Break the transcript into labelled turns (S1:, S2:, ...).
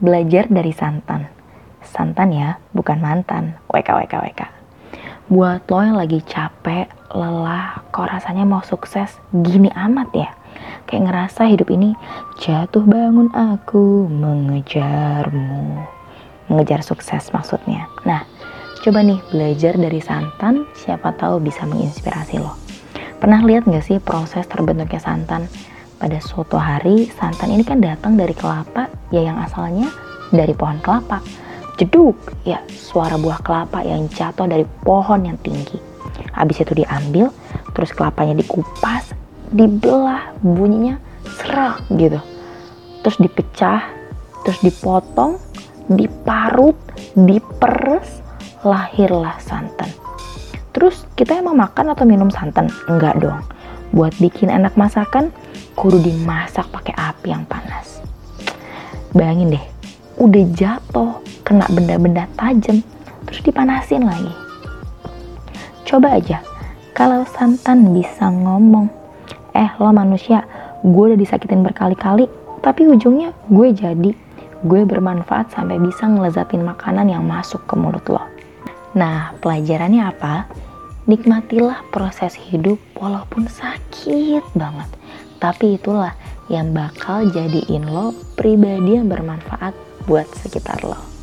S1: Belajar dari santan. Santan ya, bukan mantan. WK, WK, WK. Buat lo yang lagi capek, lelah, kok rasanya mau sukses gini amat ya? Kayak ngerasa hidup ini jatuh bangun aku mengejarmu. Mengejar sukses maksudnya. Nah, coba nih belajar dari santan, siapa tahu bisa menginspirasi lo. Pernah lihat gak sih proses terbentuknya santan? Pada suatu hari santan ini kan datang dari kelapa ya yang asalnya dari pohon kelapa. Jeduk ya suara buah kelapa yang jatuh dari pohon yang tinggi. Habis itu diambil terus kelapanya dikupas dibelah bunyinya serak gitu. Terus dipecah terus dipotong diparut diperes lahirlah santan. Terus kita emang makan atau minum santan? Enggak dong. Buat bikin enak masakan kudu dimasak pakai api yang panas. Bayangin deh, udah jatuh, kena benda-benda tajam, terus dipanasin lagi. Coba aja, kalau santan bisa ngomong, eh lo manusia, gue udah disakitin berkali-kali, tapi ujungnya gue jadi, gue bermanfaat sampai bisa ngelezatin makanan yang masuk ke mulut lo. Nah, pelajarannya apa? Nikmatilah proses hidup walaupun sakit banget tapi itulah yang bakal jadiin lo pribadi yang bermanfaat buat sekitar lo.